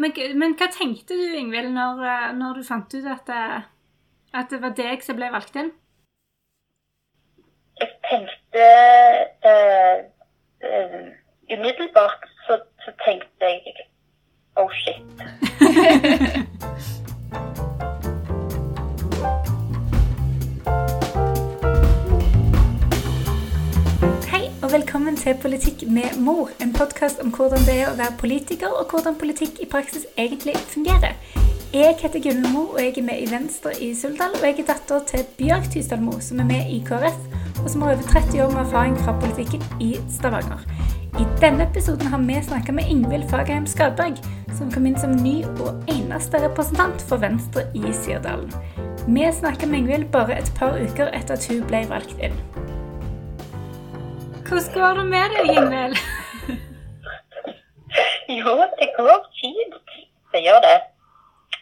men, men hva tenkte du, Ingvild, når, eh, når du fant ut at det, at det var deg som ble valgt inn? Jeg tenkte eh, eh, Umiddelbart så, så tenkte jeg oh shit. til Politikk med mor, en podkast om hvordan det er å være politiker, og hvordan politikk i praksis egentlig fungerer. Jeg heter Gunn Mo, og jeg er med i Venstre i Suldal. Og jeg er datter til Bjørg Tysdal Mo, som er med i KrF, og som har over 30 år med erfaring fra politikken i Stavanger. I denne episoden har vi snakka med Ingvild Fagerheim Skadberg, som kom inn som ny og eneste representant for Venstre i Sirdalen. Vi snakka med Ingvild bare et par uker etter at hun ble valgt inn. Hvordan går det med deg, Ingvild? Jo, det går fint. Det gjør det.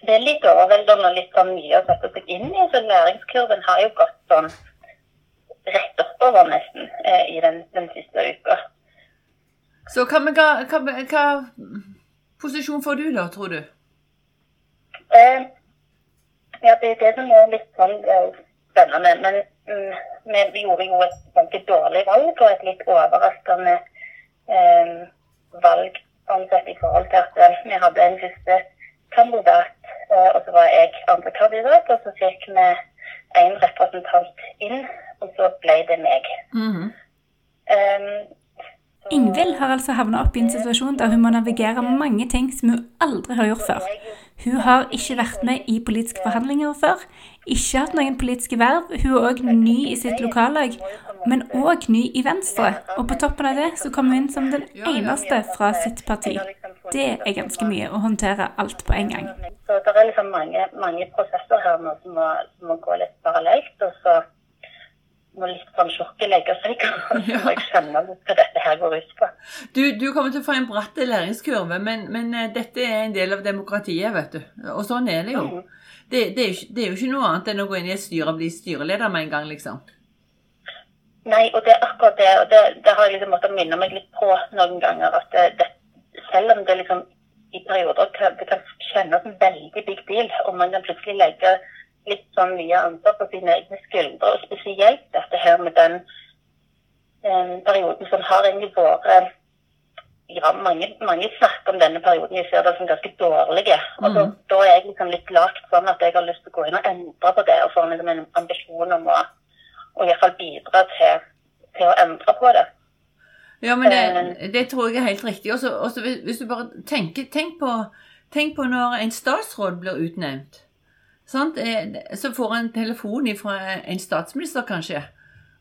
Det er litt overveldende og litt sånn mye å sette seg inn i, så læringskurven har jo gått sånn rett oppover nesten eh, i den, den siste uka. Så hva, hva, hva, hva posisjon får du da, tror du? Eh, ja, det er det som er litt sånn eh, spennende. Men vi, vi gjorde jo et ganske dårlig valg, og et litt overraskende eh, valg ansett i forhold til at eh, vi hadde en første kandidat, eh, og så var jeg andre kandidat, og så fikk vi en representant inn, og så ble det meg. Mm -hmm. um, Ingvild har altså havna opp i en situasjon der hun må navigere mange ting som hun aldri har gjort før. Hun har ikke vært med i politiske forhandlinger før, ikke hatt noen politiske verv. Hun er òg ny i sitt lokallag, men òg ny i Venstre. Og på toppen av det så kommer hun inn som den eneste fra sitt parti. Det er ganske mye å håndtere alt på en gang. Så det er liksom mange, mange prosesser her nå som må, som må gå litt parallelt. Og så må litt sånn sjokket legge seg. Og så jeg skjønne litt hva dette her går ut på. Du, du kommer til å få en bratt læringskurve, men, men eh, dette er en del av demokratiet, vet du. Og sånn er det jo. Mhm. Det, det, er jo det er jo ikke noe annet enn å gå inn i et styre og bli styreleder med en gang, liksom. Nei, og det er akkurat det. Og det, det har jeg liksom måttet minne meg litt på noen ganger. At selv om det liksom i perioder kan, det kan kjennes som en veldig big deal, og man kan plutselig legge litt sånn mye ansvar på sine egne skuldre, og spesielt dette her med den eh, perioden som har egentlig vært ja, mange, mange snakker om denne perioden jeg ser det som ganske dårlige. Og da, Mhm. da er jeg liksom litt lagt sånn at jeg har lyst til å gå inn og endre på det, og få liksom en ambisjon om å, å i hvert fall bidra til, til å endre på det. Ja, men det, det tror jeg er helt riktig. Og så- hvis hvis du bare tenker tenk på, tenk på når en statsråd blir utnevnt. Sant? Eh, Så får han telefon fra en statsminister, kanskje.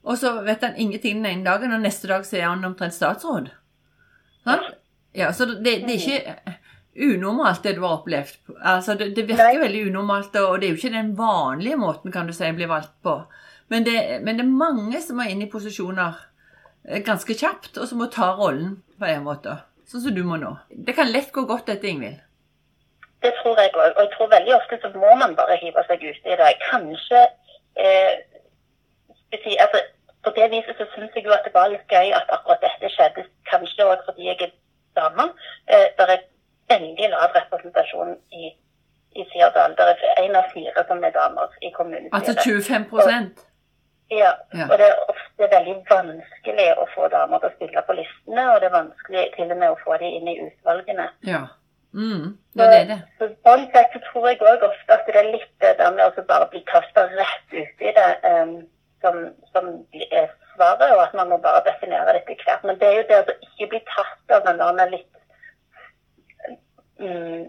Og så vet han ingenting den ene dagen, og neste dag så er han omtrent statsråd. Sant? Ja, så det, det er ikke unormalt, det du har opplevd. Altså, det, det virker veldig unormalt, og det er jo ikke den vanlige måten kan du si, å bli valgt på. Men det, men det er mange som er inne i posisjoner eh, ganske kjapt, og som må ta rollen på en måte. Sånn som du må nå. Det kan lett gå godt, dette, Ingvild. Det tror jeg òg. Og jeg tror veldig ofte så må man bare hive seg ut i det. Kanskje eh, altså, På det viset så syns jeg jo at det var litt gøy at akkurat dette skjedde. Kanskje òg fordi jeg er dame. Eh, det er veldig lav representasjon i, i Sirdal. Det er én av fire som er damer i kommunen. Altså 25 Ja, Ja. og det er ofte veldig vanskelig å få damer til å stille på listene, og det er vanskelig til og med å få dem inn i utvalgene. Ja. Mm, det er det. Så sånn sett så tror jeg òg ofte at det er litt det med å bare bli kasta rett ut i det um, som, som er svaret, og at man må bare definere det etter hvert. Men det er jo det å ikke bli tatt av den der litt um,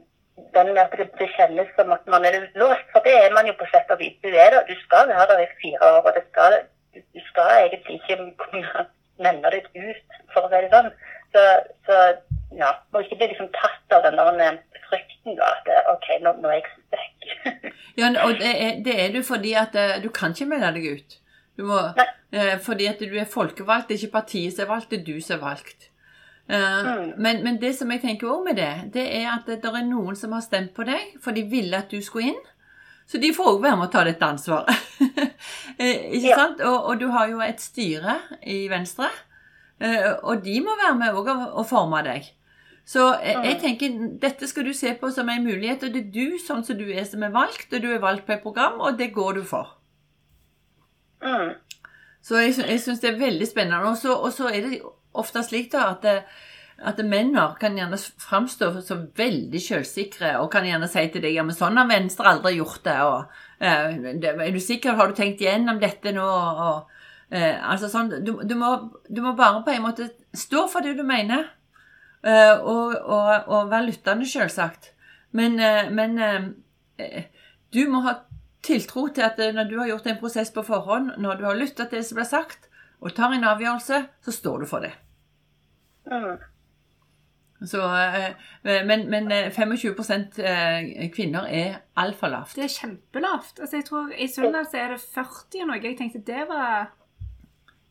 den med at det, det kjennes som at man er låst, for det er man jo på sett og vis. Du er der, du skal være der i fire år, og det skal, du skal egentlig ikke kunne melde deg ut, for å si det sånn. Så, så ja, må ikke bli liksom tatt av den der frykten da, at OK, nå, nå er jeg stuck. Ja, og det er, det er du fordi at eh, du kan ikke melde deg ut. Du må, eh, fordi at du er folkevalgt, det er ikke partiet som er valgt, det er du som er valgt. Eh, Mm. men, men det som jeg tenker også med det, det er at det er noen som har stemt på deg, for de ville at du skulle inn. Så de får også være med å ta dette ansvaret. Eh, ikke Ja. sant? Og, og du har jo et styre i Venstre, eh, og de må være med òg og forme deg. Så jeg, jeg tenker dette skal du se på som en mulighet, og det er du sånn som du er som er valgt, og du er valgt på et program, og det går du for. Mm. Så jeg, jeg syns det er veldig spennende. Og så, er det ofte slik da at, at menner kan gjerne framstå som veldig selvsikre og kan gjerne si til deg ja, men sånn har Venstre aldri gjort det. og eh, Er du sikker? Har du tenkt igjennom dette nå? og eh, altså sånn, du, du, må, du må bare på en måte stå for det du mener, og, og, og være lyttende, selvsagt. Men, eh, men eh, eh, du må ha tiltro til at eh, når du har gjort en prosess på forhånd, når du har lyttet til det som blir sagt, og tar en avgjørelse, så står du for det. Mm. Så, eh, men, men eh, 25 eh, kvinner er altfor lavt. Det er kjempelavt. Altså, jeg tror I Sunndal så er det 40 og noe. Jeg tenkte det var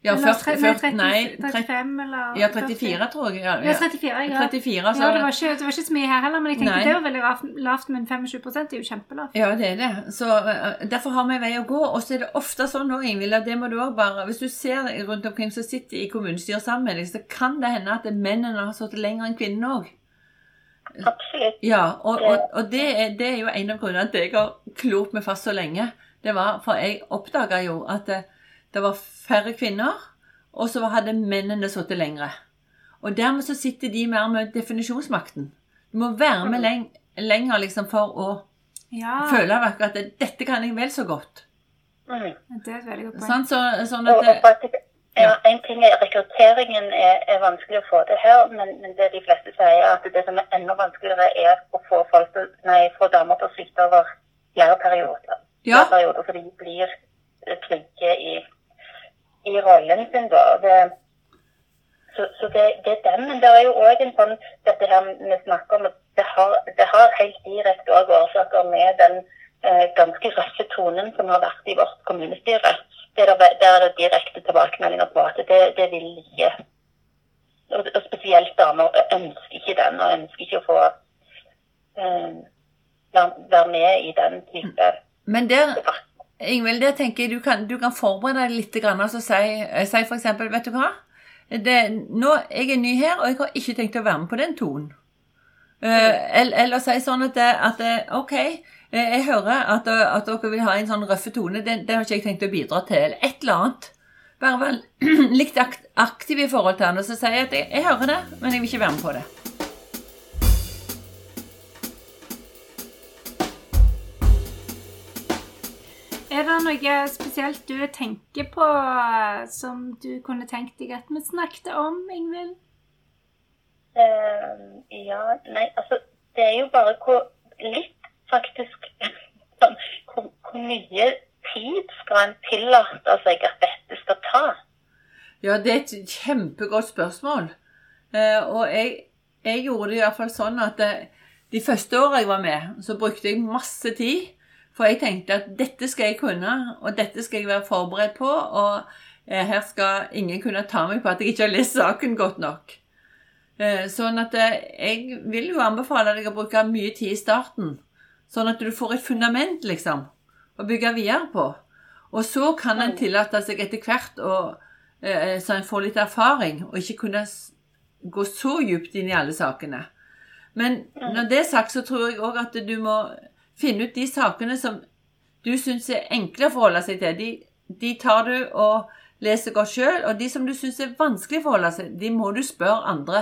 Ja, eller 40, 30, 40, nei, 35 eller ja, 34 tror jeg. Ja, Ja, 34, ja. 34, Ja, så det var, ikke, det var ikke så mye her heller, men jeg tenkte Nei. det var veldig lavt, men 25 er jo kjempelavt. Ja, det er det. Så eh, Derfor har vi en vei å gå. Og så er det ofte sånn nå, Ingvild, at det må du også bare Hvis du ser rundt omkring som sitter i kommunestyret sammen med deg, så kan det hende at mennene har sittet lenger enn kvinnene òg. Absolutt. Ja, og, og, og det, er, det er jo en av grunnene til at jeg har klort meg fast så lenge. Det var For jeg oppdaga jo at det, var færre kvinner, og så hadde mennene sittet lengre. Og dermed så sitter de mer med definisjonsmakten. Du må være med leng, lenger liksom for å Ja, føle at det- dette kan jeg vel så godt. Mm. det er et veldig godt poeng. Sånn, så, sånn at det, ja, en ting er Rekrutteringen er, er vanskelig å få til her, men, men det de fleste sier, er at det som er enda vanskeligere, er å få, folk til, nei, få damer til å flytte over flere perioder. Ja. Flere perioder så de blir trygge i, i rollen sin. da. Det, så så det, det er den. Men det er jo òg en sånn Dette her vi snakker om, det har, det har helt direkte også årsaker med den eh, ganske røffe tonen som har vært i vårt kommunestyre. Der er det, der er det direkte tilbakemeldinger på at det, det vil ikke og, og spesielt damer ønsker ikke den, og ønsker ikke å få eh, være med i den type Men der, debatt. Ingvild, det tenker jeg du kan, du kan forberede deg litt og altså, si, eh, si eksempel, vet du hva? Det, nå, jeg er ny her, og jeg har ikke tenkt å være med på den tonen. Eh, eller, eller si sånn at, at ok, eh, jeg hører at, at dere vil ha en sånn røffe tone, det, det har ikke jeg tenkt å bidra til, eller et eller annet. Bare være litt aktiv i forhold til han, og så sier jeg at jeg, jeg hører det, men jeg vil ikke være med på det. Noe spesielt du tenker på eh, som du kunne tenkt deg at vi snakket om, Ingvild? Uh, ja, nei, altså Det er jo bare hvor litt faktisk sånn, hvor, hvor mye tid skal en tillate seg at dette skal ta? Ja, det er et kjempegodt spørsmål. Uh, og jeg, jeg gjorde det iallfall sånn at det, de første åra jeg var med, så brukte jeg masse tid. For jeg tenkte at dette skal jeg kunne, og dette skal jeg være forberedt på. Og eh, her skal ingen kunne ta meg på at jeg ikke har lest saken godt nok. Eh, sånn at eh, jeg vil jo anbefale deg å bruke mye tid i starten. Sånn at du får et fundament, liksom, å bygge videre på. Og så kan en tillate seg etter hvert å så en får litt erfaring, og ikke kunne gå så djupt inn i alle sakene. Men når det er sagt, så tror jeg òg at du må finne ut de sakene som du syns er enkle å forholde seg til. De, de tar du og leser godt sjøl, og de som du syns er vanskelig å forholde seg til, de må du spørre andre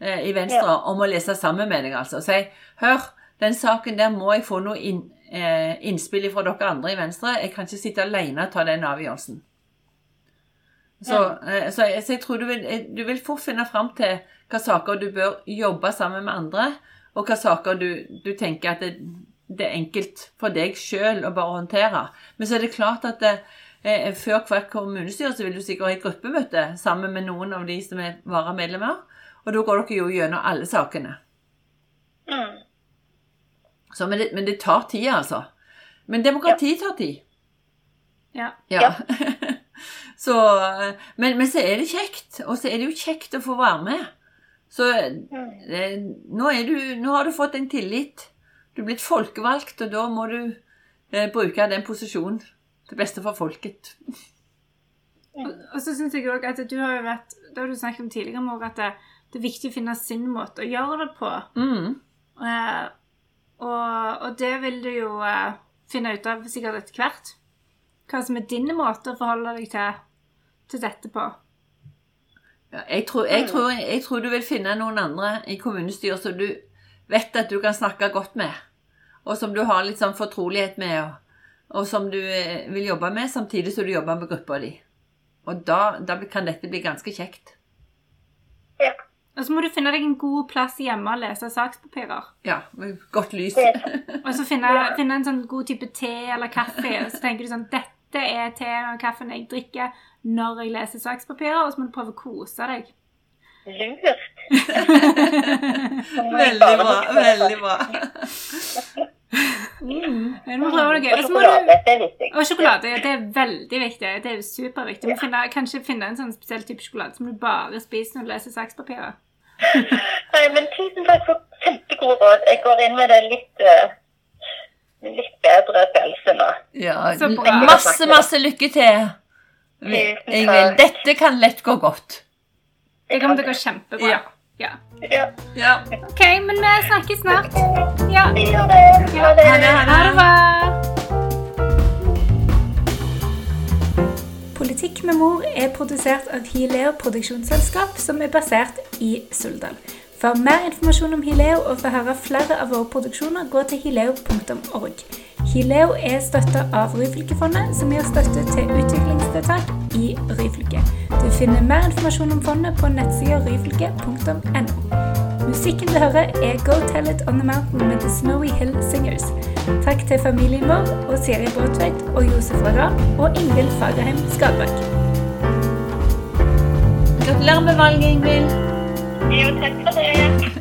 eh, i Venstre om å lese sammen med deg. altså. Si hør, den saken der må jeg få noe inn, eh, innspill fra dere andre i Venstre. Jeg kan ikke sitte alene og ta den avgjørelsen. Så, eh, så, jeg, så jeg tror du vil, eh, du vil fort finne fram til hva saker du bør jobbe sammen med andre, og hva saker du, du tenker at det, det er enkelt for deg sjøl å bare håndtere. Men så er det klart at det, eh, før hvert kommunestyre så vil du sikkert ha et gruppemøte sammen med noen av de som er varamedlemmer, og da går dere jo gjennom alle sakene. Mm. Så, men, det, men det tar tid, altså. Men demokrati tar tid. Ja. Ja. så, eh, men, men så er det kjekt, og så er det jo kjekt å få være med. Så eh, nå, er du, nå har du fått en tillit. Du er blitt folkevalgt, og da må du eh, bruke den posisjonen til beste for folket. Og, og så syns jeg òg at du har jo vært Det har du snakket om tidligere, Mor, at det, det er viktig å finne sin måte å gjøre det på. Mm. Eh, og, og det vil du jo eh, finne ut av sikkert etter hvert. Hva som er din måte å forholde deg til, til dette på. Ja, jeg, tror, jeg, tror, jeg tror du vil finne noen andre i kommunestyret som du vet at du kan snakke godt med, og som du har litt sånn fortrolighet med, og, og som du eh, vil jobbe med, samtidig som du jobber med gruppa di. Og da, da kan dette bli ganske kjekt. Ja. Og så må du finne deg en god plass hjemme og lese sakspapirer. Ja, med godt lys. Og så finne, finne en sånn god type te eller kaffe. Og så tenker du sånn Dette er teen og kaffen jeg drikker når jeg leser sakspapirer. Og så må du prøve å kose deg. lurt. Veldig bra. Veldig bra. Gøy. Og sjokolade, det er viktig. Og sjokolade, ja, det er veldig viktig. Det er superviktig. Du må finne, kanskje finne en sånn spesiell type sjokolade som du bare spiser når du leser sakspapirer. Nei, men tusen takk for kjempegode råd. Jeg går inn med det litt, eh, litt bedre følelse nå. Ja, Så bra. masse, masse lykke til. Ingvild, dette kan lett gå godt. Det kommer til å gå kjempebra. Ja. Ja. Ja, Ja. OK, men vi snakkes snart. Ja. Ha det. Ha det, Ha det bra. Politikk med mor er produsert av Hileo produksjonsselskap, som er basert i Suldal. For mer informasjon om Hileo og for å høre flere av våre produksjoner, gå til hileo.org. Hileo er støtta av Ryfylkefondet, som gir støtte til utviklingstiltak i Ryfylke. Du finner mer informasjon om fondet på nettsida ryfylke.no. Musikken du hører, er Go Tell It On The Mountain med The Snowy Hill Singers. Takk til familien vår og Siri Bråtveit og Josef Ragan og Ingvild Fagerheim Skadbakk. Gratulerer med valget, Ingvild. Jo, takk for det.